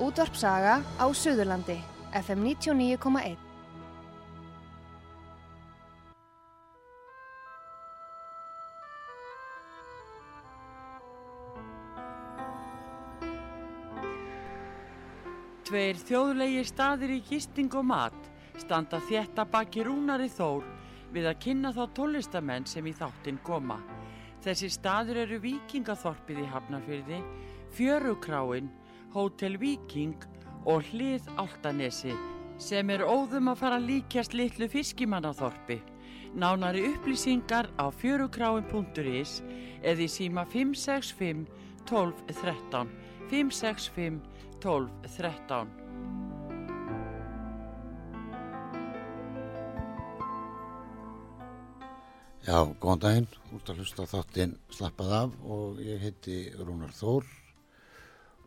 Útvarpsaga á Suðurlandi, FM 99,1. Tveir þjóðlegi staðir í gisting og mat standa þétta baki rúnari þór við að kynna þá tólistamenn sem í þáttinn koma. Þessi staður eru Víkingaþorpið í Hafnarfyrði, Fjörukráin, Hótel Víking og Hlið Altanesi sem er óðum að fara líkjast litlu fiskimannaþorpi. Nánari upplýsingar á fjörukráin.is eða í síma 565 12 13 565 12 13 Já, góðan daginn, út að hlusta þáttinn slappað af og ég heiti Rúnar Þór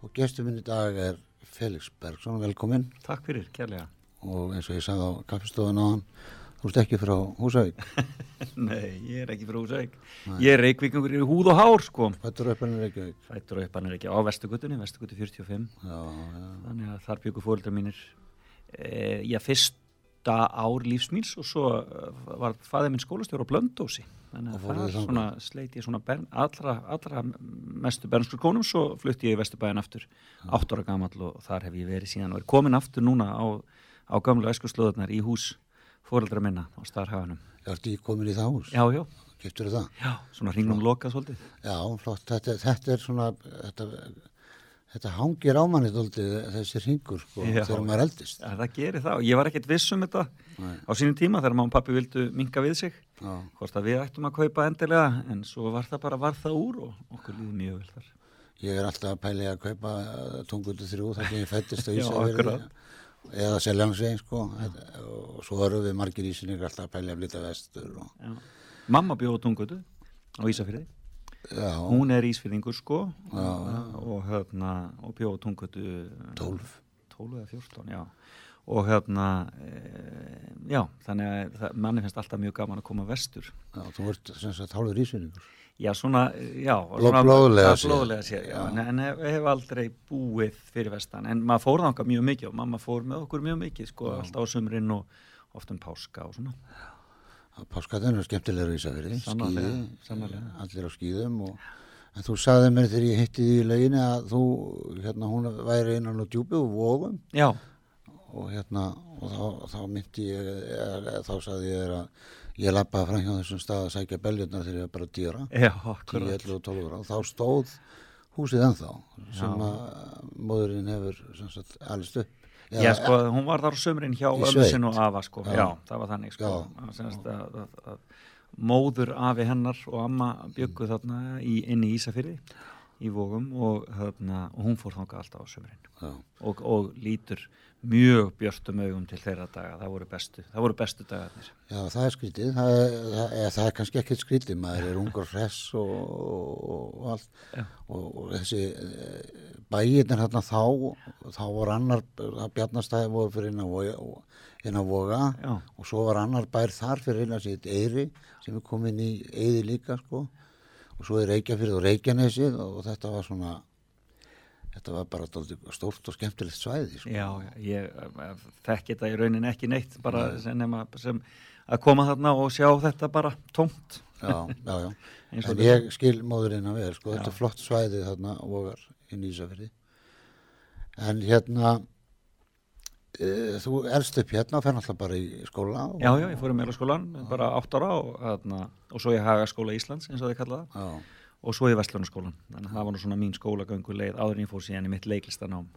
og gestur minn í dag er Felix Bergson, velkomin Takk fyrir, kærlega. Og eins og ég sagði á kaffestofun á hann, þú ert ekki frá Húsavík. Nei, ég er ekki frá Húsavík. Ég er reykvíkingur í húð og hár sko. Fættur upp hann er ekki Reykjavík. Fættur og upp hann er ekki á Vestugutunni, Vestugutu 45 Já, já, Þannig að þar byggur fóreldrar mínir e, Ég fyrsta ár lífsmýns og svo eh, var fæðið minn skólastjóra á Blöndósi Þannig að það svona sleit ég svona bern, allra, allra mestu bernskur konum svo flutti ég í Vesturbæðin aftur átt ára gamall og þar hef ég verið síðan og er komin aftur núna á, á gamlu eskurslóðunar í hús fóreldra minna á starhafanum Ertu í komin í það hús? Já, já, Giftur það? já, svona hringnum lokað svolítið Já, flott, þetta, þetta er svona, þetta, þetta hangir á manni dóltið þessi ringur sko, Já. þegar maður eldist. Já, það gerir það og ég var ekkert viss um þetta Nei. á sínum tíma þegar mamma og Já, hvort að við ættum að kaupa endilega en svo var það bara var það úr og okkur líði mjög vel þar. Ég er alltaf að pæli að kaupa tungutu þrjú þar sem ég fættist á Já, Ísafjörði eða Seljangsvegin sko og svo erum við margir ísinir alltaf að pæli að flytta vestur og, Já. Mamma bjóð á tungutu á Ísafyrði já, hún er Ísfyrðingur sko Já. og, hérna, og bjóð á tungutu 12 12 eða 14, já og hérna e, já, þannig að manni finnst alltaf mjög gaman að koma vestur. Já, þú ert sem sagt hálfur ísinningur Já, svona, já Bló- svona, blóðlega séð. blóðlega séð, já, en, hef, hef aldrei búið fyrir vestan, en maður fór þangað mjög mikið og mamma fór með okkur mjög mikið sko, alltaf á sumrin og oft um páska og svona. Páskatinn er skemmtilegur í Ísafjörði skíði, sannarlega. allir á skíðum og, en þú sagði mér þegar ég hitti því í lauginni að þú, hérna hún væri innan á djúpi og vógum Já, og hérna og þá, þá myndi ég eða, þá sagði ég þér að ég lappaði fram hjá þessum stað að sækja beljurnar þegar ég var bara að dýra já, 10, akkurat 11 og 12 ára og þá stóð húsið ennþá sem Já. að móðurinn hefur sagt alist upp Já, sko, hún var þar á sumrin hjá Í ömmu sveit. sinn og afa, sko, Já. já, það var þannig, sko, Já. að, að, að, að móður afi hennar og amma byggu þarna í, inn í Ísafyrði í Vógum og, þarna, og hún fór þangað alltaf á sumrin Já. og, og lítur mjög björtum augum til þeirra daga, það voru bestu, það voru bestu dagarnir. Já, það er skrítið, það er, það er, það er kannski ekkert skrítið, maður er ungur hress og, og, og allt. Og, og þessi bæirnir hérna þá, þá voru annar, Bjarnastæði voru fyrir inn að voga, voga og svo var annar bær þar fyrir inn að sitt Eyri sem er komin í Eyði líka sko. Og svo er Reykjafyrð og Reykjanesið og þetta var svona, þetta var bara stórt og skemmtilegt svæði sko. Já, ég eh, þekki þetta í raunin ekki neitt, bara sem, sem að koma þarna og sjá þetta bara tómt. Já, já, já. Og En ég skil móðurinn að vera, sko, þetta Já. er flott svæði þarna vogar inn í Ísafirði. En hérna, e, þú elst upp hérna og fer náttúrulega bara í skóla. Og, Já, já, ég fór í meðlaskólan, bara átt ára og, þarna, og svo ég haga skóla Íslands, eins og þið kallaða, Já, og svo í Vestlunarskólan. Þannig að það var nú svona mín skólagöngu leið áður en ég fór síðan í mitt leiklistanám.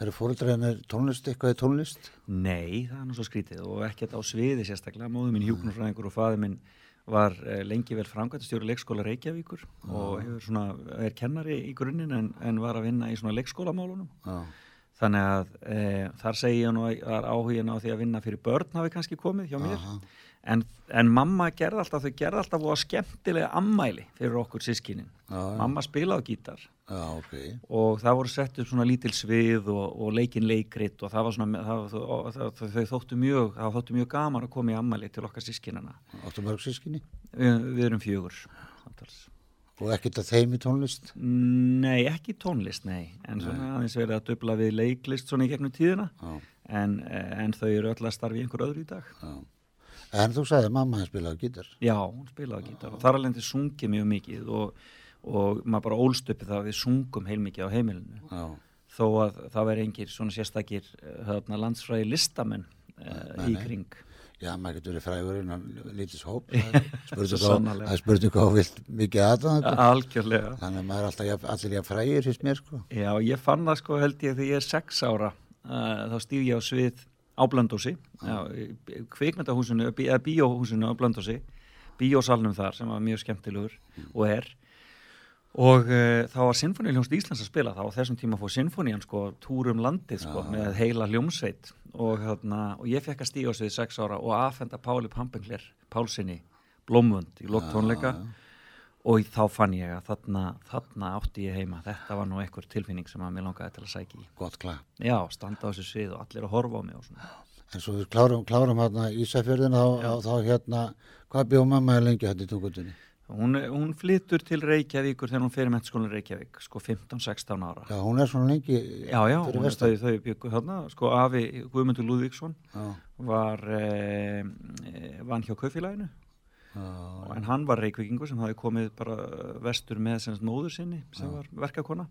eru fóreldræðinir tónlist, eitthvað í tónlist? Nei, það er nú svo skrítið og ekkert á sviði sérstaklega. Móður minn hjúknarfræðingur og faði minn var eh, lengi vel framkvæmtastjóri leikskóla Reykjavíkur og hefur svona, er kennari í grunninn en, en var að vinna í svona leikskólamálunum. Já, Þannig að e, þar segi ég nú að er áhugin á því að vinna fyrir börn hafi kannski komið hjá mér. Aha. En, en mamma gerði alltaf, þau gerði alltaf og skemmtilega ammæli fyrir okkur sískinin. Já. Mamma spilaði gítar já, ok. og það voru sett upp svona lítil svið og, og leikin leikrit og það var svona, það, það, það, þau þóttu mjög, það þóttu mjög gaman að koma í ammæli til okkar sískinana. Áttu mörg sískinni? Við, við erum fjögur. samtals. Og ekkert að þeim í tónlist? Nei, ekki tónlist, nei, en svona aðeins verið að dubla við leiklist svona í gegnum tíðina, Já, en, en þau eru öll að starfi í einhver öðru í dag. já. En þú sagði að mamma spilaði á gítar. Já, hún spilaði á gítar og þar alveg sungið mjög mikið og, og maður bara ólst uppi það að við sungum heilmikið á heimilinu. Já, Þó að það veri engir svona sérstakir þarna, landsfræði listamenn uh, í kring. já maður getur verið frægur innan lítils hóp. Það Svo hvað- vilt mikið aðdáðandi. Algjörlega. Þannig að maður er alltaf allir jafn frægir fyrst mér sko. Já, ég fann það sko held ég þegar ég er sex ára uh, þá stíf ég á svið á Blöndósi kvikmyndahúsinu, eða bíóhúsinu á Blöndósi bíósalnum þar sem var mjög skemmtilegur og er. Og uh, þá var Sinfoníuljónst Íslands að spila. Þá á þessum tíma fór Sinfonían sko túr um landið sko með heila hljómsveit. Og, þarna, og ég fekk að stíga á svið sex ára og aðfenda Páli Pampengler Pálsinni Blómvönd í lok tónleika og þá fann ég að þarna, þarna átti ég heima. Þetta var nú einhver tilfinning sem að mér langaði til að sækja í. Gott klap. já, standa á þessu svið og allir að horfa á mig En svo við klárum, klárum hérna Ísafjörðina þá, þá hérna, hvað bjóð mamma lengi hérna í tungutunni? hún, hún flytur til Reykjavíkur þegar hún fyrir mennskólinn Reykjavík sko 15-16 ára. Já, hún er svona lengi já, já, hún, vestan. þau, þau byggu þarna sko afi Guðmundur Lúðvíksson Já, var eh, eh, vann hjá kaufélaginu en hann var reykvíkingur sem hafi komið bara vestur með sem sagt, móður sinni sem var verkakona.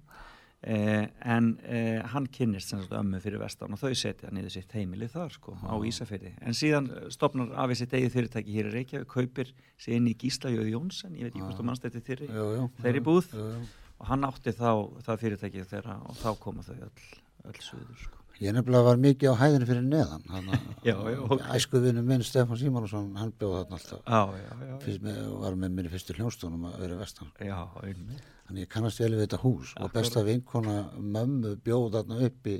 Eh, en eh, hann kynnist sem sagt, ömmu fyrir vestan og þau setja niður sitt heimili þar sko, á Ísafirði. En síðan eh, stofnar af sitt eigið fyrirtæki hér í Reykjavík, kaupir sér inn í Gíslajöð Jónsson, ég veit ekki hvort þú mannst þetta þeirri, Jú, jú, þeirri búð. Jú. og hann átti þá það fyrirtæki þeirra og þá koma þau öll, öll suður sko. Ég nefnilega var mikið á hæðinu fyrir neðan. Hana, Já, já, ok. Æskuvinu minn Stefán Símónusson, hann bjóð þarna alltaf. Já, já, já, með, var með mér í fyrstu hljónstónum að vera vestan. já. Þannig ég kannast vel við þetta hús og besta vinkona mömmu bjóð þarna uppi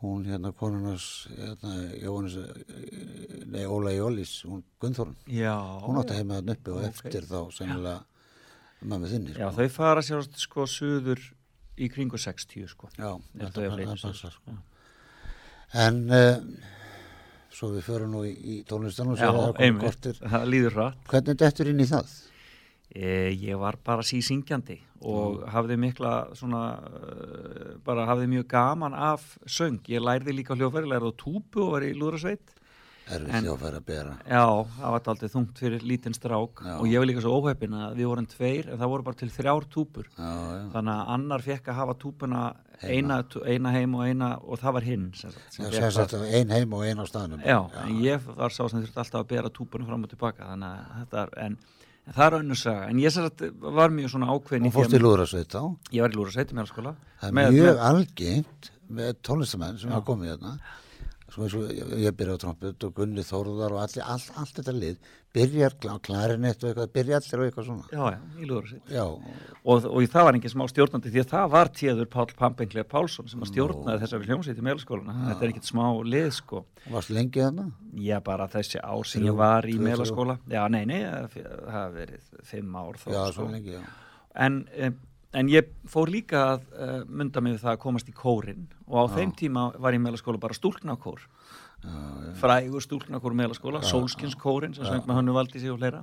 hún hérna konunars hérna, Jóhannes, eh, nei Óla Jólís, hún Gunnþórun Já, hún átti já. heima þarna uppi og Ok. eftir þá sennilega mömmu þinni Já, sko. þau fara sér sko suður í kringu 60 sko. Já, þetta að ég En uh, svo við förum nú í, í tónlistan og Já, svo það komið kortir. það líður hratt. Hvernig dettur inn í það? E, ég var bara sísyngjandi og hafði mikla svona, uh, bara hafði mjög gaman af söng. Ég lærði líka hljófæri, lærði á túpu og var í lúðrasveit. Erfið þjófæri að bera. Já, það var aldrei þungt fyrir lítinn strák Já. og ég var líka svo óheppin að við vorum tveir en það voru bara til þrjár túpur. Já, já. Þannig að annar fekk að hafa túpuna. Eina, eina heim og eina og það var hinn. Sem sagt, sem Já, sagt ein heim og ein á staðnum. Já, en ég var sá sem þurfti alltaf að bera túpunum fram og tilbaka er, en, en það er önnur saga, en ég að var mjög svona ákveðin Og fórst í lúðrasveit þá. ég var í Lúra sveitum í skóla Það er mjög algengt með tónlistamenn sem hafa komið hérna eins og ég, ég byrja á trompet og Gunni Þórðar og allir, all, allt þetta lið byrjar klarinett og eitthvað, byrja allir á eitthvað svona. Já, já, í Lúra sveit Já, og, og það var engin smá stjórnandi því að það var tíður Pál Pampengler Pálsson sem að stjórnaði þessari hljómsveit í meðlaskólana þetta er ekkit smá lið sko. Varst lengi þarna? ég bara þessi ár sem ég var í meðlaskóla já, nei, nei, það verið fimm ár þó, Já, sko. svo lengi, já. En, eh, en ég fór líka að uh, mynda mig við það að komast í kórin og á þeim tíma var ég meðlaskóla bara stúlknakór. Frægur stúlknakór meðlaskóla, Solskinskórin sem söng með Hönnu Valdísi og fleira.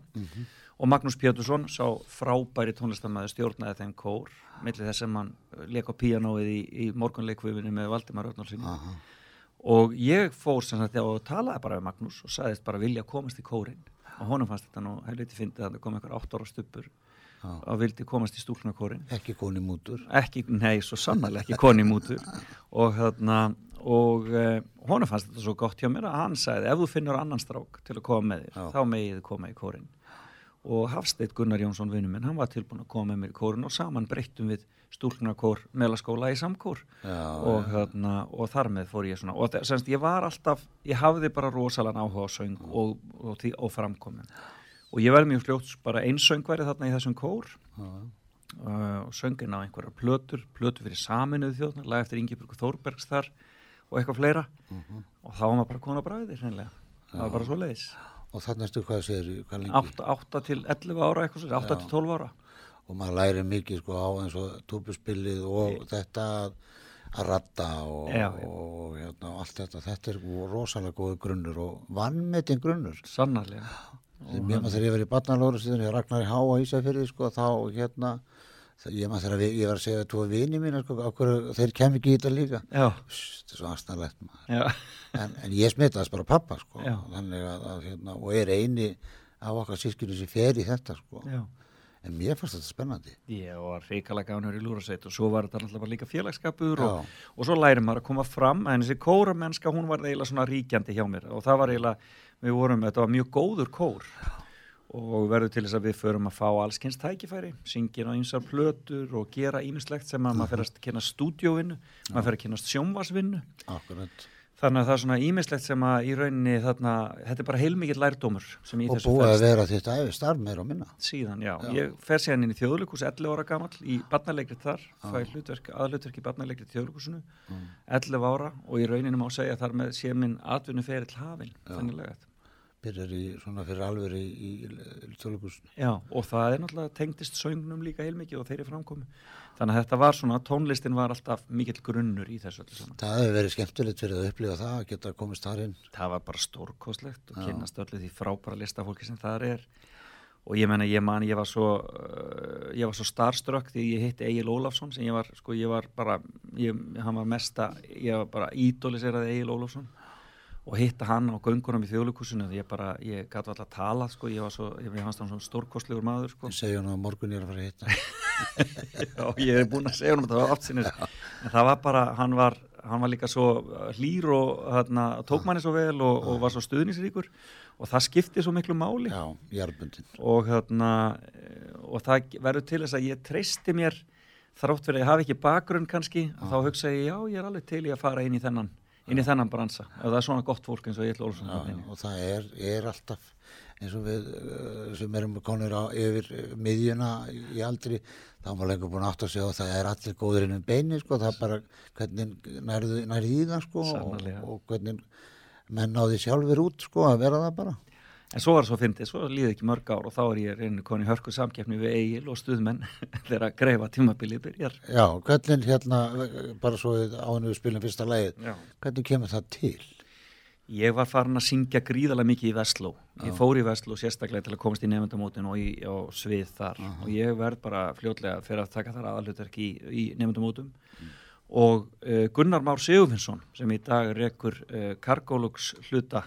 Og Magnús Pétursson sá frábæri tónlistamæður stjórnaði þeim kór millir þess sem hann leik á píanóið í, í morgunleikvöfinni með Valdimar Örnálsinni Aha. og ég fór sem sagt og talaði bara við Magnús og sagðist bara vilja komast í kórin og honum fannst þetta nú helviti fyndið að það kom einhver átt ára stuppur og vildi komast í stúlknakórin Ekki koni mútur. Ekki, nei, svo sannarlega ekki koni mútur. Og þarna og uh, honum fannst þetta svo gott hjá mér að hann sagði ef þú finnur annan strák til að koma með þér Já. þá megið þið koma í kórin og Hafsteit Gunnar Jónsson vinnu minn, hann var tilbúin að koma með mér í kórin og saman breyttum við stúlknarkór meðlaskóla í samkór. Já, og, þarna, og þar með fór ég svona og það, semst, ég var alltaf, ég hafði bara rosalega áhuga á söng og, og, og, og framkomin og ég verði mjög fljótt bara einsöngværi þarna í þessum kór. Uh, og söngin á einhverjar plötur plötur fyrir saminuð þjóðna lag eftir Ingeborg Þórbergs þar og eitthvað fleira. Og þá var maður bara kona bræði hreinlega, það var bara svo leiðis Og þannig ertu hvað segir, hvað lengi? 8, 8 til 11 ára eitthvað, svo, 8 til 12 ára. Og maður læri mikið sko á eins og túpuspillið og þetta að ratta og, Já, og, hérna, og allt þetta. Þetta er rosalega góð grunnur og vannmetin grunnur. Sannarlega Mér maður þegar ég var í barnalóru síðan ég ragnar í Há á Ísafjörði sko þá hérna ég maður þegar ég var að segja tvo vini mína sko okkur þeir kem ekki í þetta líka. Þetta er svo aðstæðlegt maður. En, en ég smitaðist bara pappa sko að, að hérna og er eini af okkar sískinu sem fer í þetta sko. Já. en mér fannst þetta spennandi. Ég var reikalega gánur í lúrasveit og svo var þetta alltaf líka félagskapur og, og svo læri maður að koma fram en þessi kóramennska hún var eiginlega svona ríkjandi hjá mér og það var eiginlega, við vorum, þetta var mjög góður kór og verður til þess að við förum að fá allskynst tækifæri, syngja á einsar plötur og gera ímislegt sem að maður fer að kynna stúdjóvinnu, maður fer að kynna sjónvarsvinnu akkurat þannig að það er svona ímislegt sem að í rauninni þarna, þetta er bara heilmikill lærdómur sem í og þessu búið að vera þitt æfi starf meira og minna síðan, já. Já. Ég fer síðan inn í þjóðleikus 11 ára gamall í barnalegrið þar, fæ hlutverk, aðhlutverk í barnalegrið þjóðleikusinu, 11 ára og í rauninu má segja þar með sé minn atvinnu ferill hafinn, þannilega. Byrjar í svona fyrir alveg í, í, tjólukusinu Já, og það er náttúrulega tengdist söngnum líka heilmikið og þeirri framkomi. Þannig að þetta var svona, tónlistin var alltaf mikill grunnur í þessu öllu saman. það hefur verið skemmtilegt fyrir að upplifa það að geta komist þar inn Það var bara stórkostlegt og kynnast öllu því frábæra listafólki sem það er. Og ég menna, ég man, ég var svo, uh, ég var svo starströkk því ég hitti Egil Ólafsson sem ég var, sko, ég var bara, ég, hann var mesta, ég var bara ídóliseraði Egil Ólafsson og hitta hann á göngunum í þjóðleikusinu því ég bara, ég gæti alltaf að tala, sko, ég var svo, ég fannst hann svona stórkostlegur maður, sko. ég segja hann að morgun ég er að fara að hitta Já, ég er búinn að segja honum þetta var oft sinni en það var bara, hann var hann var líka svo hlýr og þarna, tók manni svo vel og, og var svo stuðnisríkur og það skipti svo miklu máli. Já, jarðbundin. Og þarna eh, og það verður til þess að ég treysti mér þrátt fyrir að ég hafi ekki bakgrunn kannski, þá hugsa ég já, ég er alveg til í að fara inn í þennan inn í þennan bransa, ef það er svona gott fólk eins og ætla Olsson já, og það er, er alltaf eins og við uh, sem erum konur á, yfir uh, miðjuna í aldri þá var lengur búin átt að segja að það er allir góður inn um beini sko, það er bara hvernig nærðu, nærðu í það sko, og, og hvernig menn náði sjálfur út sko, að vera það bara En svo var það svo fyndið, svo líði ekki mörg ár og þá er ég reynu koni hörku samkeppni við Egil og stuðmenn þegar að greifa tímabilið byrjar. Já, hvernig hérna, bara svo ánum við spilum fyrsta lagið, Já. hvernig kemur það til? Ég var farin að syngja gríðarlega mikið í Vestló. Ég fór í Vestló sérstaklega til að komast í nefndamótin og í á svið þar og ég verð bara fljótlega fyrir að taka þar aðalutverk í, í nefndamótum og uh, Gunnar Már Sigurfinnsson sem í dag rekur uh, Kargólux hluta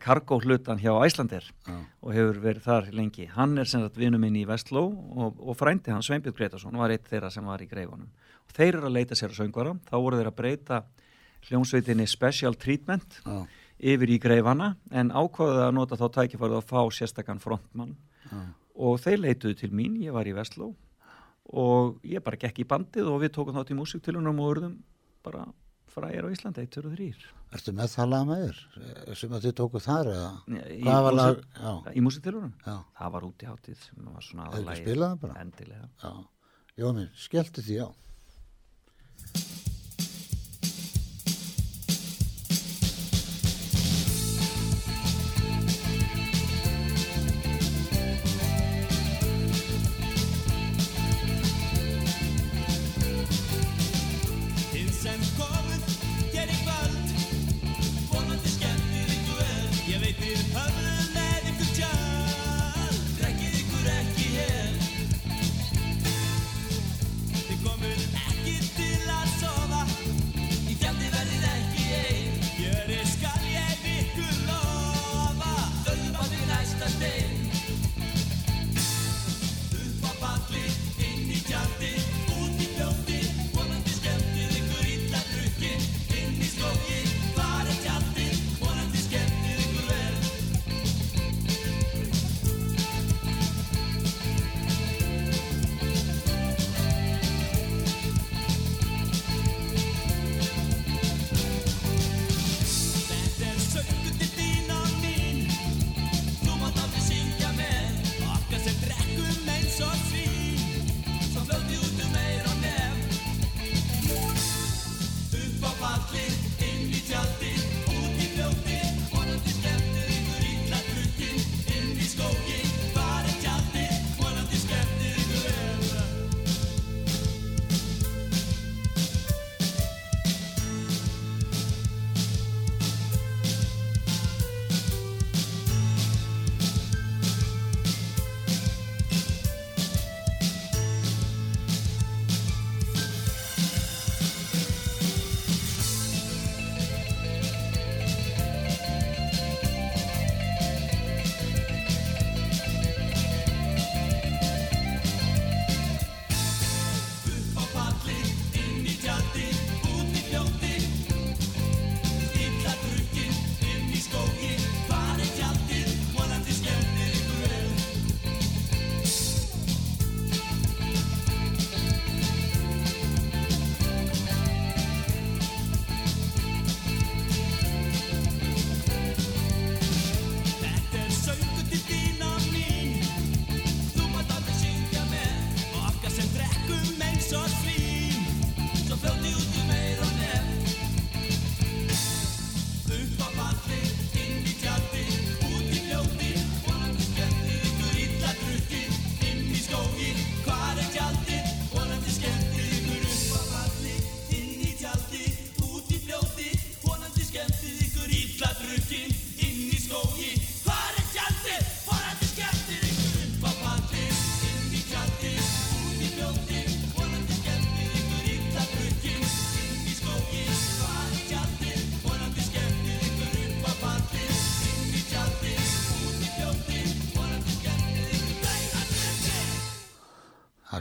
Kargó hlutan hjá Æslandir Já. og hefur verið þar lengi. Hann er sem sagt vinnu minn í Vestló og, og frændi hann Sveinbjörn Gretarsson var eitt þeirra sem var í greifunum. Og þeir eru að leita sér að söngvara, þá voru þeir að breyta hljómsveitinni Special Treatment Já, yfir í greifana en ákvaðið að nota þá tækifærið að fá sérstakann frontmann já, og þeir leituðu til mín, ég var í Vestló og ég bara gekk í bandið og við tókum þátt í músiktilunum og urðum bara frægir á Íslandi, 1, 2 og 3 ertu með það lag með þér sem að þið tókuð þar eða? í, Hvað var lag? Já, í músiktilunum já, það var út í hátíð sem var svona bara? endilega já. Jóni, skellti því á.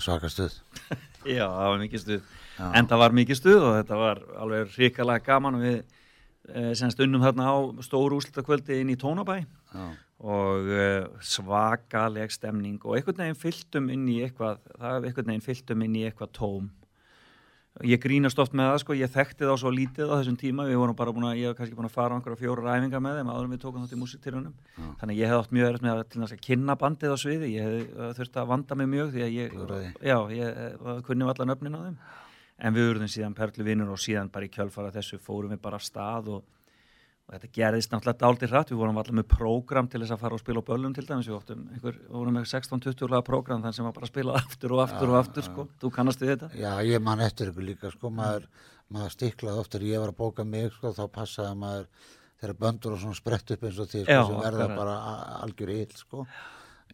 Svaka stuð. Já, það var mikið stuð. En það var mikið stuð og þetta var alveg ríkalega gaman. Við e, semst unnum þarna á stóru úslitakvöldi inn í Tónabæ já, og uh, svakaleg stemning og einhvern veginn fylltum inn í eitthvað það einhvern veginn fylltum inn í eitthvað tóm ég grínast oft með það sko, ég þekkti þá svo lítið á þessum tíma. Við vorum bara búin að, ég hef kannski búin að fara á einhverja fjóra ræfingar með þeim áður en við tókum þátt í músiktilunum þannig að ég hef átt mjög erfitt með að, til þess að kynna bandið á sviði, ég hef uh, þurft að vanda mig mjög því að ég, já, ég uh, kunni allan öfnin á þeim. En við urðum síðan perlu vinnur og síðan bara í kjölfara þessu fórum við bara stað og og þetta gerðist náttúrulega dálítið hratt, við vorum allar með prógram til þess að fara og spila á böllum til dæmis, við óttum einhver, við vorum með 16-20 laga prógram þannig sem var bara spila aftur og aftur og aftur sko, þú kannast við þetta? já, ég man eftir ykkur líka sko, maður, maður stiklaði oft þegar ég var að bóka mig sko, þá passaði maður þegar böndur og svona sprett upp eins og því sko, Já, sem verða bara algjör ill sko.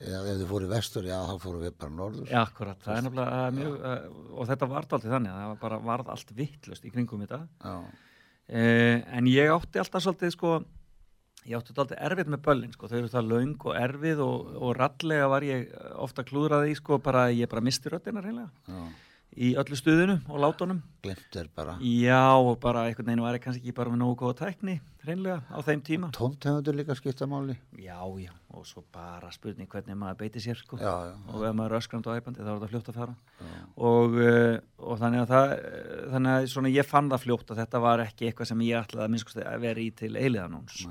eða ef þið fóru í vestur, já, þá fóru við bara norður. Já, akkurat, það er uh, mjög, uh, og þetta var dálítið þannig, að það var bara varð allt vittlust í kringum þetta. Já, en ég átti alltaf svolítið sko, ég átti dálítið erfið með böllin sko, þau eru það löng og erfið og, og rallega var ég ofta klúðraði sko, bara ég bara misti röddina reynilega í öllu stuðinu og látunum glimt er bara Já, og bara einhvern veginn var ég kannski ekki bara með nógu góða tækni, hreinlega, á þeim tíma. tóntegundur líka skipta máli Já, já, og svo bara spurning hvernig maður beiti sér, sko. já, já, Og ef maður er öskrand og æpandi, þá er þetta fljótt að fara. Og, uh, og þannig að það, uh, þannig að svona ég fann það fljótt að þetta var ekki eitthvað sem ég ætlaði að minnskosti að vera í til eiliðanóns.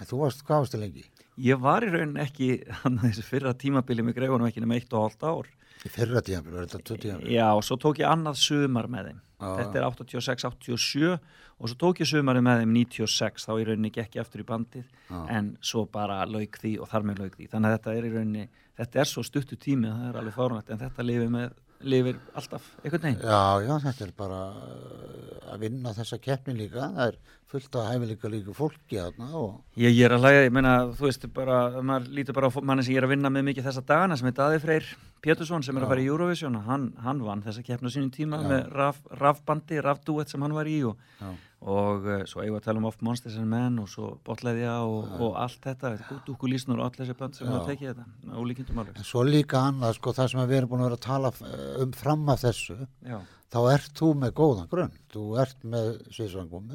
En þú varst, hvað varstu lengi? Ég var í raunin ekki, hann þessu fyrra tímabili með greifunum ekki nema eitt og hálft ár. Í fyrra tíðanbíl, var þetta tvö tíðanbíl? Já, og svo tók ég annað sumar með þeim. Já, Þetta er 86-87 og svo tók ég sumari með þeim 96 þá í rauninni gekk ég aftur í bandið Já. en svo bara lauk því og þar með lauk því. Þannig að þetta er í rauninni, þetta er svo stuttu tími að það er alveg fárunætt en þetta lifir, með, lifir alltaf einhvern veginn. Já, já, þetta er bara uh, að vinna þessa keppni líka, það er fullt af hæfileika líka fólki þarna og Ég, ég er að hlæga, ég meina, þú veist, bara, maður lítur bara á manni sem ég er að vinna með mikið þessa dagana sem er Daði Freyr Pétursson sem er að fara í Eurovision hann, hann vann þessa keppna sínum tíma með raf, rafbandi, rafdúet sem hann var í og, Já. Og uh, svo eigum við að tala um Off Monsters and Men og svo Botleðja og, og allt þetta, Dúkulísnur og allir þessi bönd sem hafa tekið þetta, með ólíkindum alveg. en svo líka annað, sko, það sem við erum búin að vera að tala uh, um fram af þessu, Já, þá ert þú með góðan grunn, þú ert með sviðsvangum,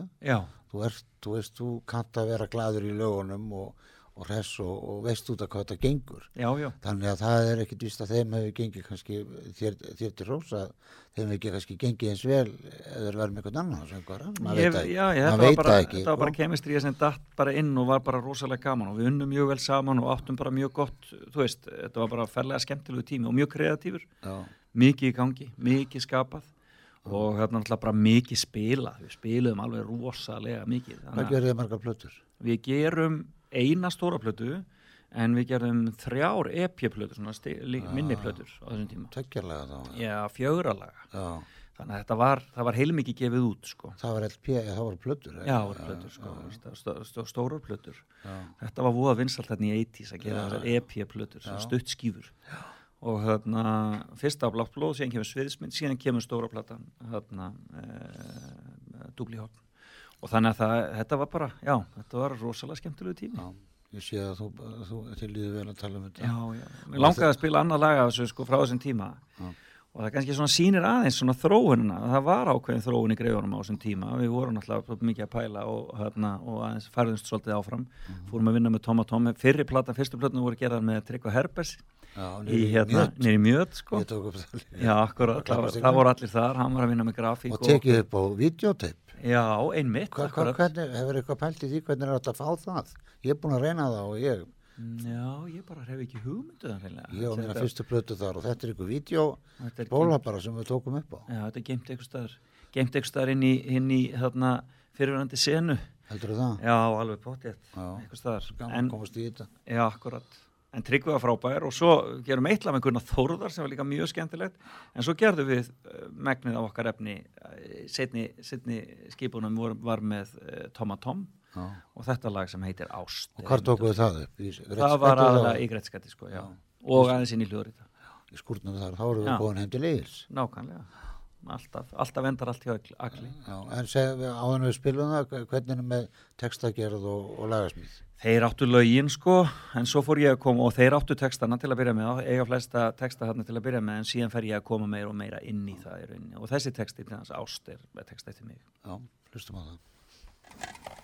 þú ert, þú veist, þú kannt að vera gladur í lögunum og, og hress og, og veist út af hvað þetta gengur. já, já. Þannig að það er ekkit víst að þeim hefur gengið kannski þér, þér til rósa, þeim hefur ekki kannski gengið eins vel eða verið með einhvern annan maður veit það ekki, þetta, var bara, bara sko. sem datt bara inn og var bara rosalega gaman og við unnum mjög vel saman og áttum bara mjög gott, þú veist, þetta var bara ferlega skemmtilegu tími og mjög kreatífur, Já, mikið í gangi, mikið skapað og hérna náttúrulega bara mikið spilað, við spiluðum alveg rosalega mikið. hvað Þannig að gerði þið margar plötur? við gerum eina stóra plötu en við gerum þrjár EP-plötur, svona sti- lí- minni plötur á þessum tíma. Tökkjarlega þá? Já, fjögralaga. Já, Þannig að þetta var, það var heilmikið gefið út, sko. það var LP, já, það var plötur. Já, voru plötur, sko, stó, stó, stó, stórar plötur. Já. Þetta var voða vinsalt þarna í 80s að gera þessar EP-plötur, stutt skýfur. Og þarna, fyrst á blátt blóð, síðan kemur sviðismynd, síðan kemur stóra platan, þarna, e, dúbli hálf. Og þannig að það, þetta var bara, já, þetta var rosalega skemmtilegu tími. Já, ég sé að þú, þú til líður vel að tala um þetta. Já, já. Mér langaði að spila annað laga þessu sko frá þessum tíma. Og það kannski svona sýnir aðeins svona þróunina. Það var ákveðin þróun í greifunum á þessum tíma. Við vorum náttúrulega mikið að pæla og, hérna, og aðeins færðumst svolítið áfram. Fórum að vinna með Tóma Tómi. Fyrri platan, fyrstu platan voru gerðar með Tryggva Herbers Já, í hérna, Mjöt. sko. Já, akkurat. Það, það voru allir þar. Hann var að vinna með grafík Og tekið upp á videotape. Já, einmitt. Hva, hva, hvernig, hefur eitthvað pælt í því hvernig er þetta að fá það? Ég er búin að reyna það og ég Já, ég bara hef ekki hugmyndu það hreinlega. Ég mína Þetta- fyrstu plötu þar og þetta er ykkur vídeo þetta er bóla bara sem við tókum upp á. Já, þetta er geimt einhver staðar inn í, inn í þarna fyrirvændi senu. Heldur það? Já, alveg pottjett, Já. einhver staðar. Gaman komast í þetta. já, akkurat. En Tryggvi var frábær og svo gerum eitt lag með Gunnar Þórðar sem var líka mjög skemmtilegt. En svo gerðum við uh, megnið af okkar efni, uh, setni, setni skipunum var, var með uh, Toma Tom Já. og þetta lag sem heitir Ást. Og hvar tókuðu það upp? Það var aðalega í Grettskatti, sko, já. Og aðeins inn í hljóðrita. Í skúrnum þar, þá erum við góðin heim til Egils. Nákvæmlega. Alltaf, alltaf endar allt hjá Agli. Já, en við áðan við spilum það, hvernig er með textagerð og, og lagasmíð? Þeir áttu lögin sko, en svo fór ég að koma og þeir áttu textana til að byrja með, eiga flesta texta þarna til að byrja með, en síðan fer ég að koma meira og meira inn í það í rauninni. Og þessi texti, til hans ást er texta eftir mig. Já, hlustum á það.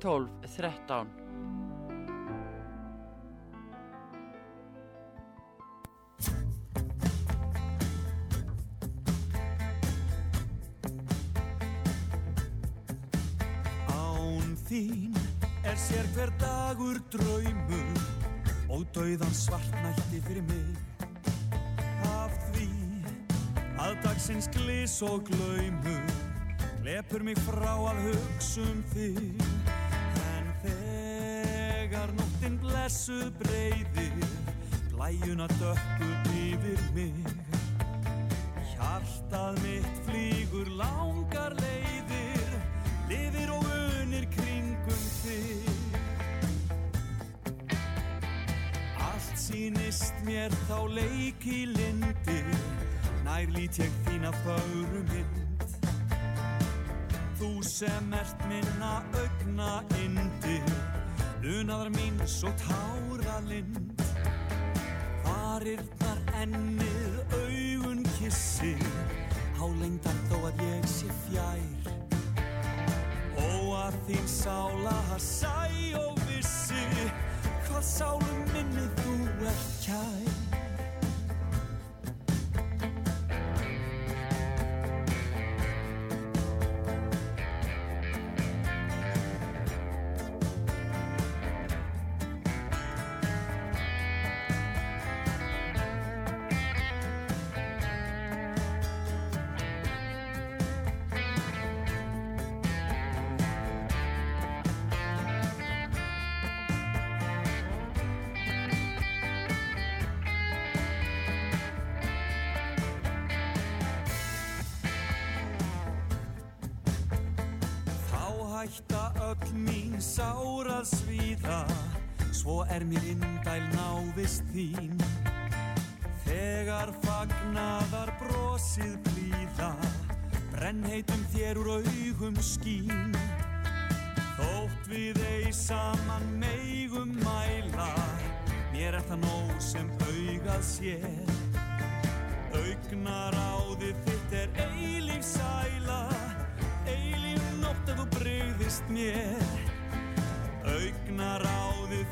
12 13 Án þín er sér hver dagur draumur. Og dauðan svartnætti fyrir mig. Af því að dagsins glis og glaumur lepur mig frá að hugsa um þig þegar nóttin blessuð breyðir blæjuna dökkur yfir mig Hjartað mitt flýgur langar leiðir, lifir og unir kringum þig. Allt sýnist mér þá leik í lindir, nær lít ég þína fögru mynd. Þú sem ert minna augna indir, unaðar mín svo tára lind. Varirnar ennið augun kissir Á lengdan þó að ég sé fjær. Ó að þín sála sæ og vissi Hvað sálum minni þú ert kær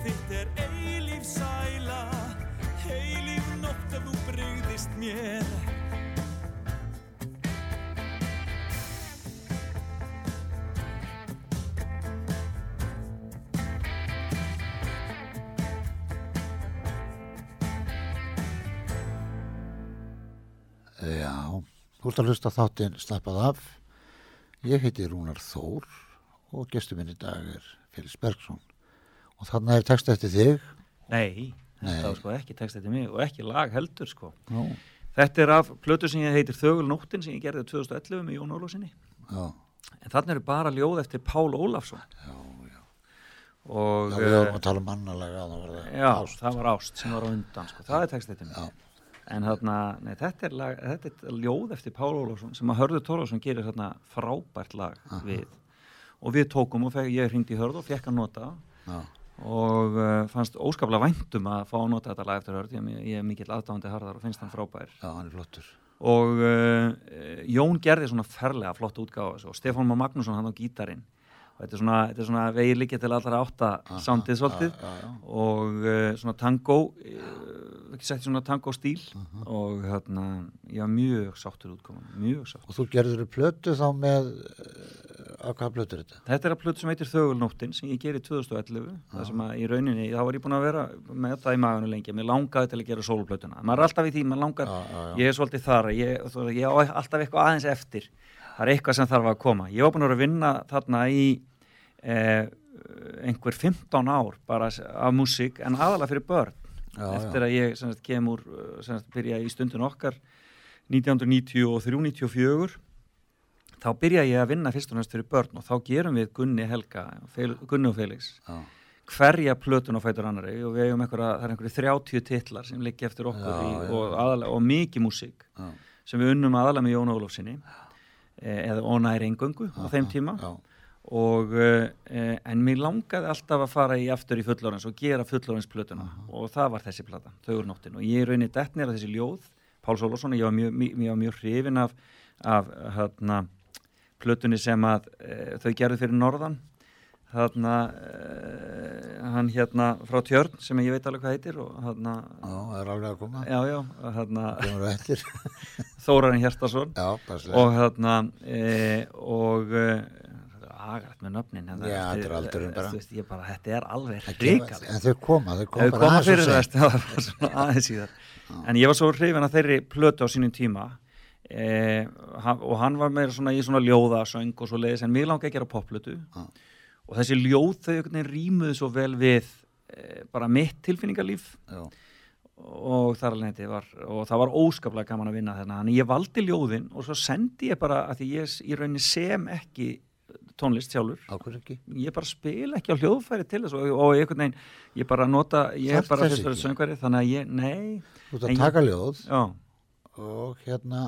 þitt er eilíf sæla Eilíf nótt ef þú breyðist mér Já, þú ert að hlusta þáttinn slappað af. Ég heiti Rúnar Þór og gestur minn í dag er Félix Bergson. Og þarna er text eftir þig. Nei, þetta var sko ekki text eftir mig og ekki lag heldur sko. Já, Þetta er af plötu sem ég heitir Þögul nóttin sem ég gerði 2011 með Jón Ólafsinni. já, En þarna eru bara ljóð eftir Pál Ólafsson. já, já. Og, Já, við vorum að tala um mannalega að það var já, ást. það var ást sem var á undan sko. Það er text eftir mig. Já. En þarna, nei, þetta er, lag, þetta er ljóð eftir Pál Ólafsson sem að Hörður Tórlásson gerir þarna frábært lag við. Og við tókum og fekk, ég hringdi í Hörð og fekk að nota Já, og uh, fannst óskaplega væntum að fá að nota þetta lag eftir Hörð. Ég, ég er mikill aðdáðandi harðar og finnst hann frábær. já, hann er flottur. og uh, Jón gerði svona ferlega flott þessu og Stefán Má Magnússon hann á gítarinn og þetta er svona, þetta er svona vegið líka til allra átta soundið svolítið. já, já. og uh, svona tango uh, ekki sagt svona tango stíl. Og hérna, var mjög sáttur útkoman, mjög sáttur. Og þú gerður plötu þá með, uh, að hvað plötu er þetta? Þetta er að plötu sem heitir Þögulnóttin sem ég gerði 2011 það sem að í rauninni, þá var ég búin að vera með það í maganu lengi, mér langaði til að gera sólplötuna maður er alltaf í því, maður langar Já, já, já. ég er svolítið þar, ég, þú- ég á alltaf eitthvað aðeins eftir, það er eitthvað sem þarf að koma. Ég var búin að vinna þarna í eh, einhver 15 ár bara af músík en aðalega fyrir börn. Já, eftir að ég sagt, kemur, sem sagt, byrja í stundin okkar 1993-94 þá byrja ég að vinna fyrst og næst fyrir börn og þá gerum við Gunni Helga, Gunni og Felix Já, hverja plötun á fætur annari og við eigum einhverja, það er einhverju 30 titlar sem liggja eftir okkur Já, í, já. og, aðalega, og mikið músík Já. sem við unnum aðalega með Jón Ólafsinni eh, eða Ónæri Engöngu á þeim tíma. Já, og eh, en mér langaði alltaf að fara í aftur í fullorins og gera fullorins plötuna og það var þessi plata, Þaugur nóttin og ég raunni dett nýra þessi ljóð Páls Ólafsson, ég var mjög, mjög, mjög, mjög hrifin af, af hérna, plötunni sem að e, þau gerðu fyrir norðan þarna e, hann hérna frá Tjörn sem ég veit alveg hvað heitir og já, það er alveg að koma. Já, já, það eftir. Þórarinn passlega. Og þarna e, og e, agrætt með nöfnin en það- Já, aldurinn bara. þú veist, ég bara, þetta er alveg Það hrikar En þau koma, þau koma Þau koma og fyrir þess, það var svona aðeins síðar. En ég var svo hrifin að þeirri plötu á sínum tíma eh, og hann var meira svona í svona ljóðasöng og svo leiðis en mér langi að gera popplötu. Já. Og þessi ljóð þau rýmuðu svo vel við eh, bara mitt tilfinningarlíf Já, og þar alveg þetta var og það var óskaplega gaman að vinna þarna. Þannig ég valdi ljóðin og svo sendi ég bara að ég í rauninni sem ekki tónlist sjálfur. Ég bara spila ekki á hljóðfæri til þess og, og einhvern veginn, ég bara nota ég er bara þess fyrst verið ekki? söngvari þannig að ég, nei. Þú ert En að taka ljóð já, og hérna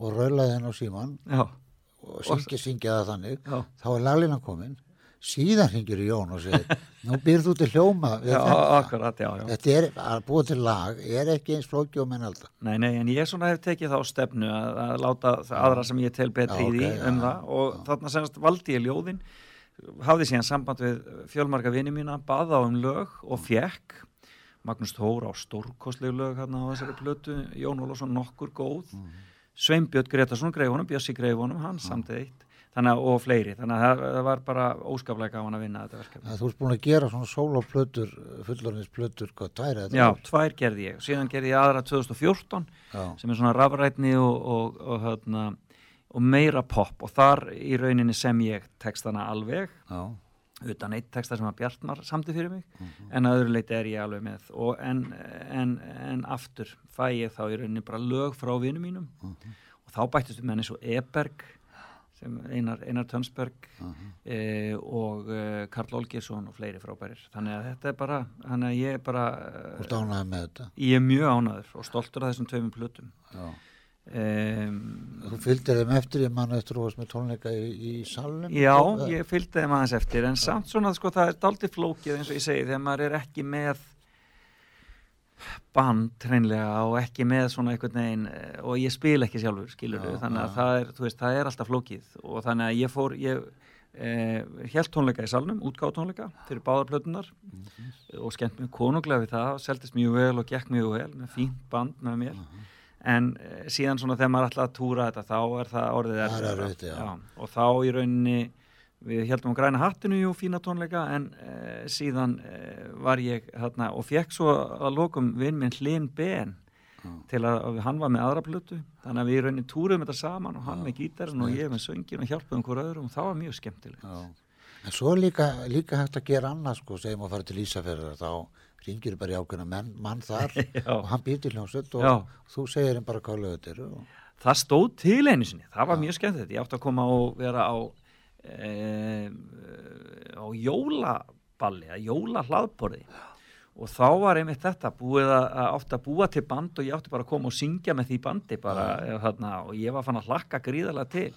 og raulaði henn á síman já, og syngja, syngja það þannig. Já, þá er laglina komin síðan hringir í Jón og segir nú byrð þú til hljóma já, akkurat, já, já. Þetta er að búa til lag er ekki eins flóki og menn alltaf Nei, nei, en ég svona hef tekið þá stefnu að, að láta aðra sem ég tel betri Já, í því um það. Og þarna semst valdi ég ljóðin hafði síðan samband við fjölmarga vini mína, baða á um lög og fekk Magnús Tór á stórkostlegu lög hérna á þessari plötu Jón Ólafsson nokkur góð. Sveinbjörn Gretarsson greif honum, Bjössi greif honum hann samtið eitt þannig og fleiri, þannig að það, var bara óskaplega gaman að vinna þetta verkefni. Þú ert búin að gera svona soloplötur fullorðinsplötur, hvað, tvær eða Já, þrjár? tvær gerði ég, síðan gerði ég aðra 2014 já, sem er svona rafrætni og, og, og, hérna, og meira pop og þar í rauninni sem ég textana alveg já, utan eitt texta sem að Bjartmar samti fyrir mig en að öðru leiti er ég alveg með. Og en, en, en aftur fæ ég þá í rauninni bara lög frá vinum mínum. Og þá bættist menn eins og Eberg sem Einar, Einar Tönsberg e, og e, Karl Olgersson og fleiri frábærir. Þannig að þetta er bara þannig að ég er bara þetta? ég er mjög ánæður og stoltur af þessum tveimum plötum. Um, þú fylgdir þeim eftir ég mann eftir og varst með tónleika í, í salnum. Já, ég fylgdi þeim aðeins eftir en samt svona sko það er daldið flókið eins og ég segi þegar maður er ekki með band hreinlega og ekki með svona einhvern veginn eh, og ég spil ekki sjálfur skilur Já, þannig að það er, veist, það er alltaf flókið. Og þannig að ég fór ég eh, held tónleika í salnum, útgáð tónleika fyrir báðarplötunar Mhm. og skemmt mjög konunglega við það seldist mjög vel og gekk mjög vel með fínt band með mér. Mhm. en eh, síðan svona þegar maður að túra þetta þá er það orðið er erfitt, og þá í rauninni við heldum á græna hattinu jú fína tónleika en eh, síðan eh, var ég þarna og fekk svo að lokum vinn minn Hlyn Ben til að, að hann var með aðra plötu. Þannig að við í rauninni túrum þetta saman og hann með gítarinn og ég með söngin og hjálpuðum hver öðrum og það var mjög skemmtilegt. Já. En svo er líka, líka hægt að gera annað sko, segjum að fara til Ísafjörðar þá ringir bara í ákveðna menn, mann þar og hann býr til hljómsveit og Já. þú segir hann bara hvað lög þetta eru og... það stóð til einu sinni, það var mjög skemmtilegt. Ég átti að koma og vera á á jólaballi að jóla hlaðborði og þá var einmitt þetta búið að, að að búa til band og ég átti bara að koma og syngja með því bandi bara, ja. þarna, og ég var fann að hlakka gríðarlega til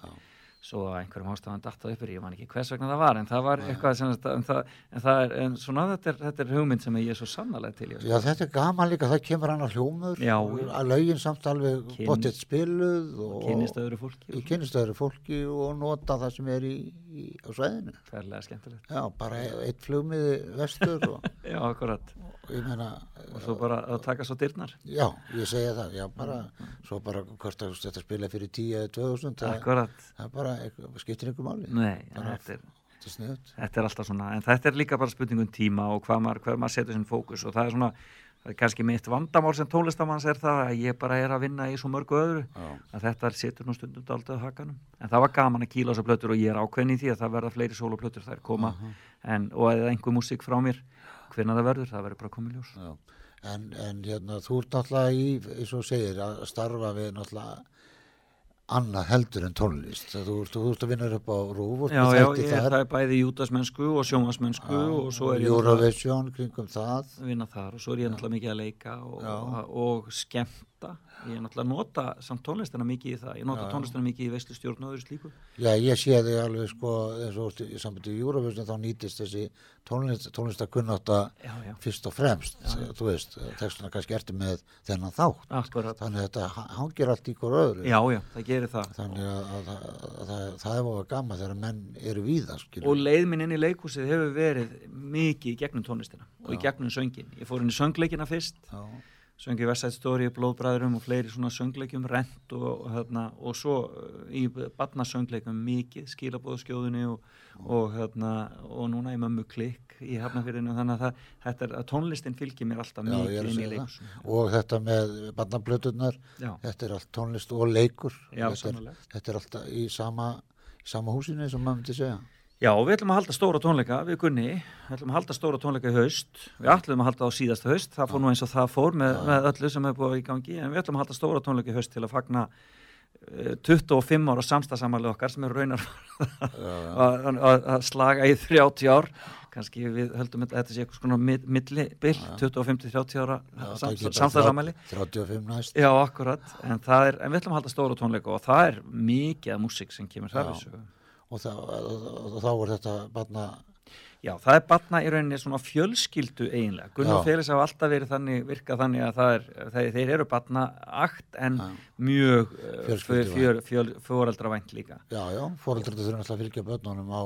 svo að einhverjum ástafan datta uppur, ég man ekki hvers vegna það var en það var eitthvað sem en það, en það er, en svona þetta er, þetta er hugmynd sem ég er svo sannarlega til að Já, þetta er gaman líka, það kemur hann á hljómur. Já. að lögin samt alveg Kyn- bóttið spiluð og kynnist öðru fólki kynnistöðuru fólki og nota það sem er í, í, á svæðinu. Færlega skemmtilegt. Já, bara eitt flugmiði vestur og, já, akkurat, og meina og svo bara að taka svo dyrnar. Já, ég segja það, já bara svo bara hvort að þetta spila fyrir 10 eða 2000 það, akkurat, það er bara, eitthvað- skiptir einhver máli. Nei, þetta er Þetta þetta er alltaf svona, en þetta er líka bara spurningum tíma og hvað maður, hver maður setur sinn fókus og það er svona, það er kannski mitt vandamál sem tónlistamanns er það að ég bara er að vinna í svo mörgu öðru, Já. að þetta setur nú stundum daldið á hakanum, en það var gaman að kýla þessar plötur og ég er ákveðin í því að það verða fleiri soloplötur, það er koma, en, og eða einhver músík frá mér, hvernig það verður, það verður bara komið ljós. En, en hérna, þú ert náttúrulega í, eins og segir, að starfa við náttúrulega annað heldur en tónlist. Þú ert, að vinna upp á rúf Já, já, ég, þar, er bæði júdasmennsku og sjónvarsmennsku og svo er ég Eurovision kringum það. að vinna þar og svo er ég náttúrulega mikið að leika og, og, og skemmta ég náttúrulega nota samt tónlistina mikið í það. Ég nota tónlistina mikið í veistlustjórn og öðru slíku. Já, ég sé þig alveg sko eins og í sambandi við Eurovision þá nýtist þessi tónlist, tónlistakunnáta Já, já. fyrst og fremst, þú veist textuna kannski ertu með þennan þátt. Akkurat. þannig að þetta ha- hangir allt í hver öðru. Já, já, það gerir það. Þannig að, að, að, að, að það er búið gaman þegar menn eru víða skilur. og leið minn inn í leikhúsið hefur verið mikið í gegnum tónlistina og í gegnum söngin ég fór inn í söngleikina fyrst. Já. Söngi West Side Story, Blóðbræðurum og fleiri svona söngleikum, rent og, hérna, og svo uh, í barnasöngleikum mikið, skilabóðskjóðunni og, og, hérna, og núna í mömmu klikk í hafnafyrinu þannig að það, þetta er, að tónlistin fylgir mér alltaf Já, mikið inn í það. og þetta með barnablötunar Já. þetta er allt tónlist og leikur. Já, þetta, er, þetta er alltaf í sama, sama húsinu sem maður myndi segja Já, við ætlum að halda stóra tónleika við Gunni, við ætlum að halda stóra tónleika í haust. Við ætlum að halda á síðasta haust. Það fór nú eins og það fór með, með öllu sem er búið í gangi. En við ætlum að halda stóra tónleika í haust til að fagna eh, 25 ára samstagsamali okkar sem er raunar að, slaga í 30 ár. Kannski við höldum að þetta sé eitthvað svona mid- milli bil, 25-30 ára samstagsamali 35 næst. Já, akkurat, en, er, en við ætlum að halda stóra tónleika og það er mikið af músík sem kemur þar Já. Og, þá, þá er þetta barna Já, það er batna í rauninni svona fjölskyldu eiginlega. Gunnar Já. og Félix hafa alltaf verið þannig, virkað þannig að er, þeir, þeir eru batna akt en Já. mjög fjör, fjóreldravænt líka. já, já, fóreldur þurfa alltaf að fylgja börnunum á,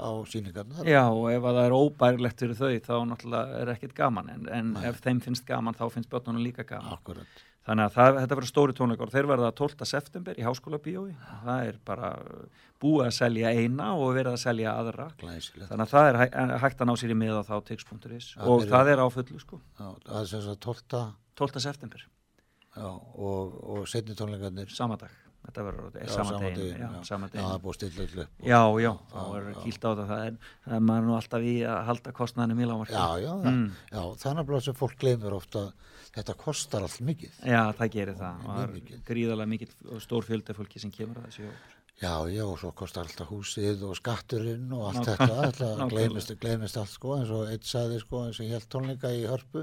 á síningarnar Já, og ef að það er óbærilegt fyrir þau þá náttúrulega er ekkit gaman en, en ef þeim finnst gaman þá finnst börnunum líka gaman. akkurat Þannig að það, þetta verður stóri tónleikar og þeir verða 12. september í Háskóla Bíói. Það er bara búið að selja eina og verið að selja aðra. glæsilegt Þannig að það er hæ- hægt að ná sér í miða þá tix.is og byrja. það er á fullu sko. já, það er sem sagt 12. 12. september, Já, og, og setni tónleikarnir sama dag þetta verður er Já, sama sama degin deginn, já, það er búið upp já, já, þá verður kýlt á þetta það er, það er maður nú alltaf í að halda kostnaðinu mjög Já, já, Mm. já, þetta kostar allt mikið já, það gerir það og mikið. gríðarlega mikil og stór fjöldi af fólki sem kemur að þessu jók Já, já, og svo kostar alltaf húsið og skatturinn og allt Nákvæmlega. þetta, þetta Nákvæmlega. gleymist, gleymist allt sko, eins og eitt sagði sko, eins og ég held tónleika í hörpu,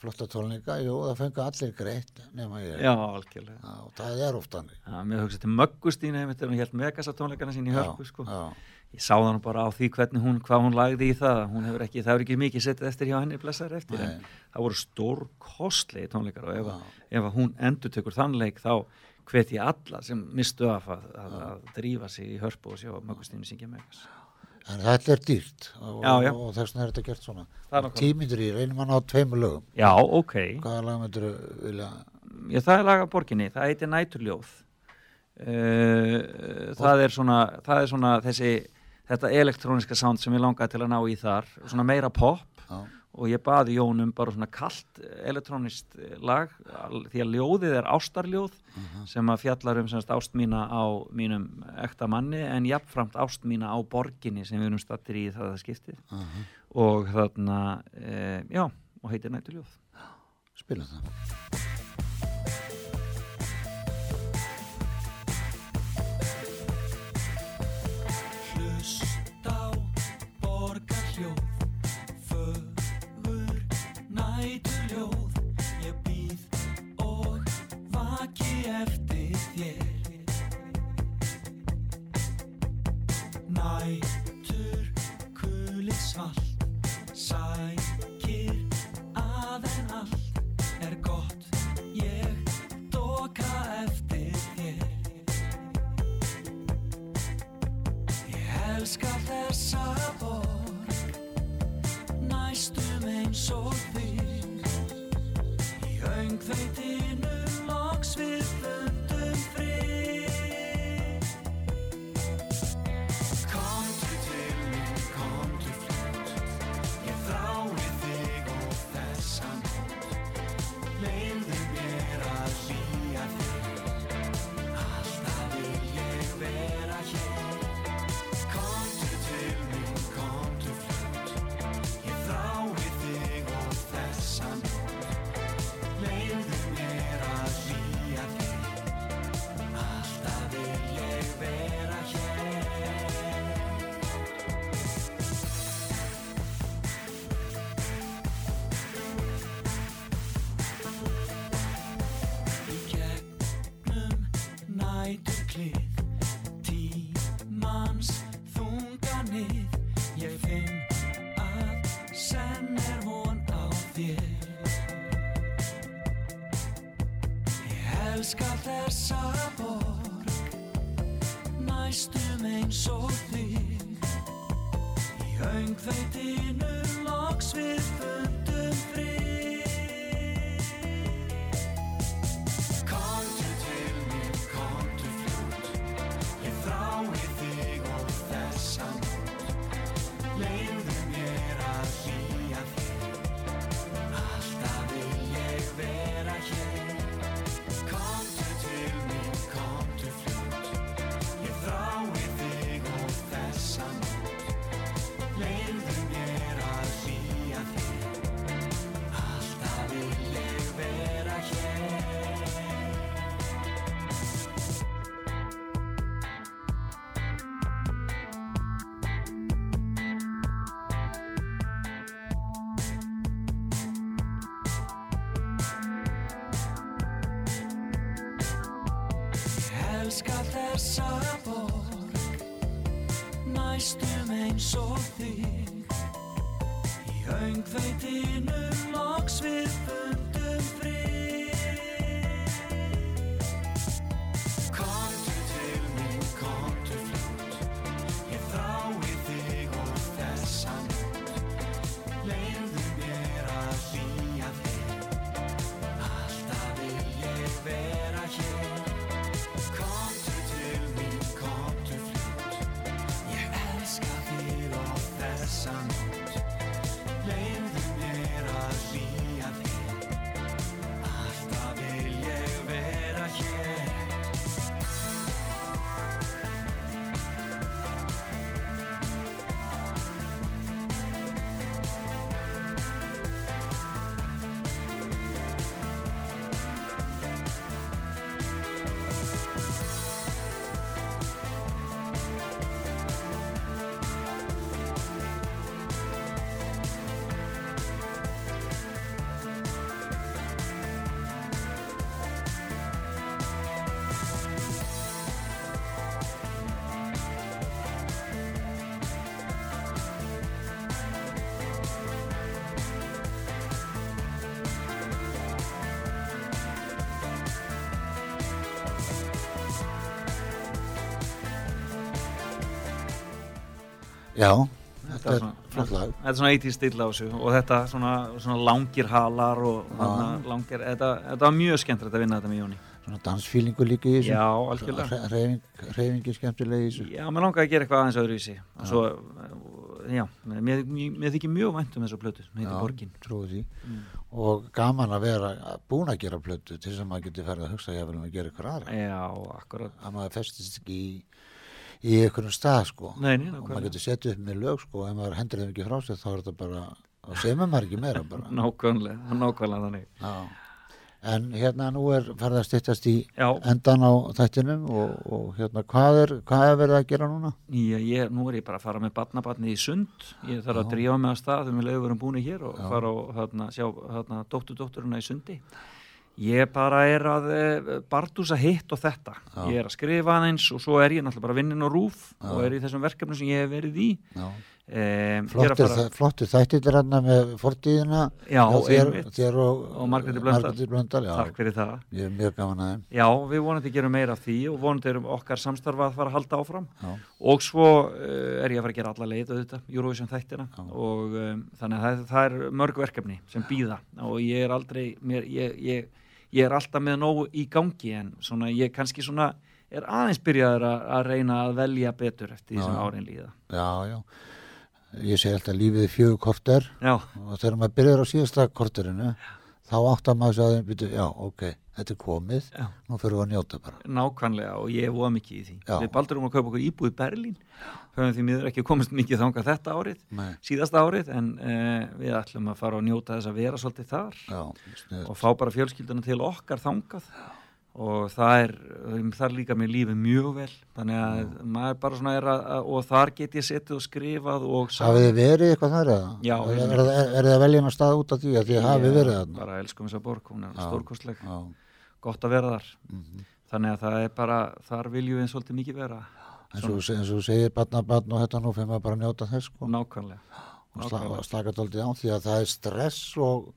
flotta tónleika, jú, það fengi allir greitt nema ég. já, algjörlega Já, það er oft þannig. já, mér hugsa til Möggustínu einmitt þegar hún held megasa tónleikana sín í Já, hörpu sko. já, ég sá það nú bara á því hvernig hún hvað hún lagði í það, hún hefur ekki, það hefur ekki mikið setið eftir hjá henni blessaður eftir en Nei. það voru stór kostlegi tónleikar og ef, að, ef að hún endur tekur þann leik þá hvet ég alla sem mistu af að, að, að drífa sig í hörpu og sjá Möggustínu syngja megas en þetta er dýrt og, Já, já. og þess vegna er þetta gert svona. Tímyndur í, reynum að ná tveimur lögum. já, ok, Hvaða lag myndur vilja, ég, það er laga borginni það heitir Næturljóð uh, það er svona það er svona þessi þetta elektróniska sound sem ég langaði til að ná í þar svona meira pop. Já, og ég baði Jón um bara svona kalt elektrónist lag því að ljóðið er ástarljóð sem að fjallar um semst ást mína á mínum ekta manni en jafnframt ást mína á borginni sem við erum stattir í það að skiptið. Uh og þarna, e, já, og heitir nætturljóð spila það. Þér Nætur kulið svalt Sækir að en allt. Er gott ég doka eftir þér? Ég elska þessa borg Næstum eins og þig Í öngveitinu loks við faith Já, Þetta er flott lag. Þetta er svona 80 stíl á þessu og þetta svona, svona langir halar og langir, þetta, þetta var mjög skemmtilegt að vinna þetta með Jóni. Svona dansfílingu líka í þessu. Já, algjörlega. Hre- Hreyfing, skemmtilega í þessu. Já, mér langaði að gera eitthvað aðeins öðruvísi og svo, já, mér, mér, þykir mjög vænt um þessa plötu, hún heitir Borgin. trúi því. Mm. Og gaman að vera búin að gera plötu til þess að maður geti ferð að hugsa ég að gera ykkur aðra. Já. Að maður festist ekki í, í einhvern stað sko. Nei, nei, og maður getur setið upp með lög sko. Ef maður hendur þeim ekki frá sér þá er þetta bara, þá segir maður ekki meira bara. Nákvæmlega, nákvæmlega þannig. Já. En hérna nú er farið að styttast í Já. endan á þættinum og, og hérna hvað er, hvað er verið að gera núna? Já, ég, nú er ég bara að fara með barnabarni í sund, ég þarf að drífa mig að stað um við leiðum búin hér og fara og þarna, sjá þarna, dóttur dótturina í sundi. Ég bara er að e, bardúsa hitt og þetta. Ég er að skrifa aðeins og svo er ég náttúrulega bara vinnin á rúf og er í þessum verkefnum sem ég hef verið í. Já. E, Flottir, fara... flottir þættir hérna með fortíðina Já, þér, einmitt. þér og, Og Margréti Blöndal. Já, Takk fyrir það. ég er mjög gaman að þeim Já, við vonandi gerum meira af því og vonandi erum okkar samstarfa að fara að halda áfram Já. og svo uh, er ég að fara að gera alla leið auðvitað, Eurovision þættina og um, þannig að það, það er mörg verkefni sem býða og ég er aldrei mér, ég, ég, ég er alltaf með nógu í gangi en svona ég kannski svona er aðeins byrjaður að, að reyna að velja betur eftir því sem árin líða. Já, já, ég segi alltaf lífið fjögur korter Já, og þegar maður byrjar á síðasta korterinu þá áttar maður að já, ok, þetta er komið. Já. nú fyrir við að njóta bara. Nákvæmlega og ég voða mikið í því. Já. Við baldur um að kaupa okkur íbúð í Berlín. Höfum því miður ekki komist mikið þangað þetta árið Nei. síðasta árið en uh, við ætlum að fara og njóta þess að vera svolítið þar Já, og fá bara fjölskylduna til okkar þangað. Og það er, um, þar líka mér lífið mjög vel. Þannig að maður bara svona er að, að og þar get ég setið og skrifað og Hafið þið verið eitthvað þar eða? Já, er, er, er, er þið að velja hana stað út af því? Að þið hafið verið þarna? bara elskum þessa borg, hún er stórkostleg. Já, gott að vera þar Mhm. þannig að það er bara, þar viljum við svolítið mikið vera eins og, og þú segir barna, barna og þetta nú fyrir maður bara að njóta þess sko nákvæmlega og sla, nákvæmlega. slaka daldið á því að það er stress og,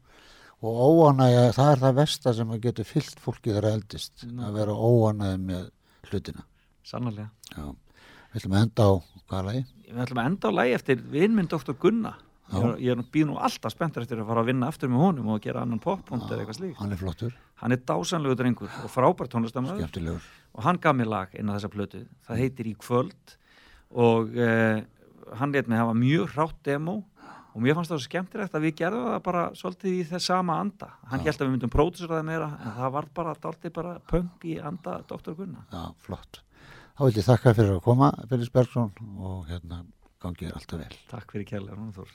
og óanægja, það er það versta sem að getur fyllt fólki þegar eldist, að vera óanægja með hlutina. sannarlega Já. Við ætlum að enda á hvaða lagi? Við ætlum að enda á lagi eftir vinnminn Dr. Gunna. Ég, er- ég nú býð nú alltaf spenntur eftir að fara að vinna aftur með honum og gera annan poppunkt eða eitthvað slíkt. Hann er flottur, Hann er dásanlegu drengur og frábær tónlistamöður skemmtilegur. og hann gaf mér lag inn á þessa plötu. Það heitir Í kvöld og eh, hann let mig hafa mjög hrátt demo og mér fannst það svo skemmtilegt að við gerðum það bara svolítið í þess sama anda. Hann held að við myndum pródusera það meira en það var bara dálítið bara punk í anda Dr. Gunna. Já, flott. Þá vil ég þakka fyrir að koma, Felix Bergson, og hérna gangi þér alltaf vel. Takk fyrir kjærlega Rúnaþór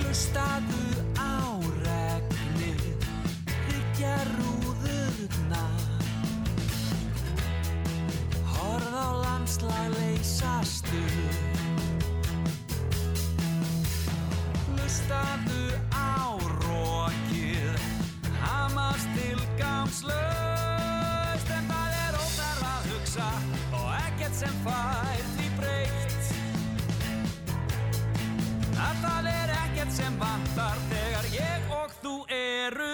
Hlustaðu á regni Ryggja rúðurna Horð á landslag leysastu Hlustaðu tilgangslaust En það er óþarf að hugsa og ekkert sem fær því breytt. Að það er ekkert sem vantar þegar ég og þú erum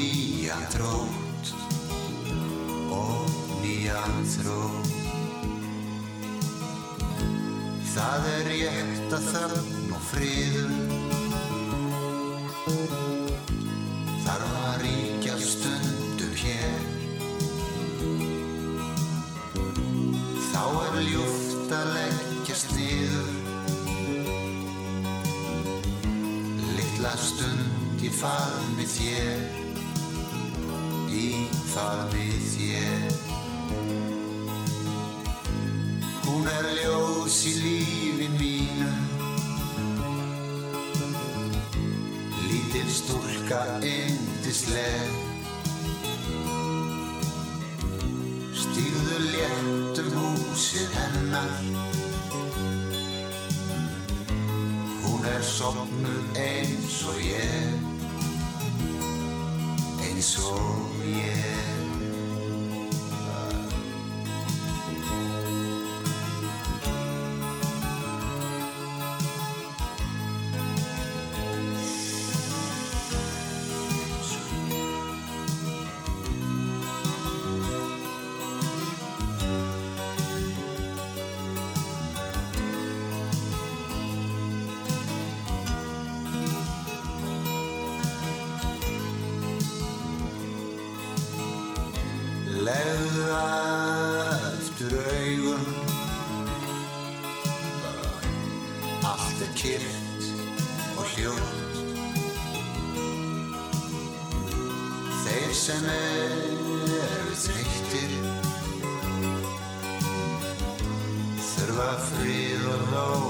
sigur von og nýjan trót og þró Það er rétt að þögn og friður. Þarf að ríkja stundum hér. Þá er ljúft að leggjast niður. Littla stund í faðmi þér Í faðmi þér Hún er ljós í lífi mínu Lítil stúlka yndisleg Stíðu létt um húsið hennar Hún er sopnuð eins og ég Eins Allt er kyrrt og hljótt Þeir sem eru þreyttir Þurfa frið og ró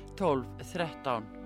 12 13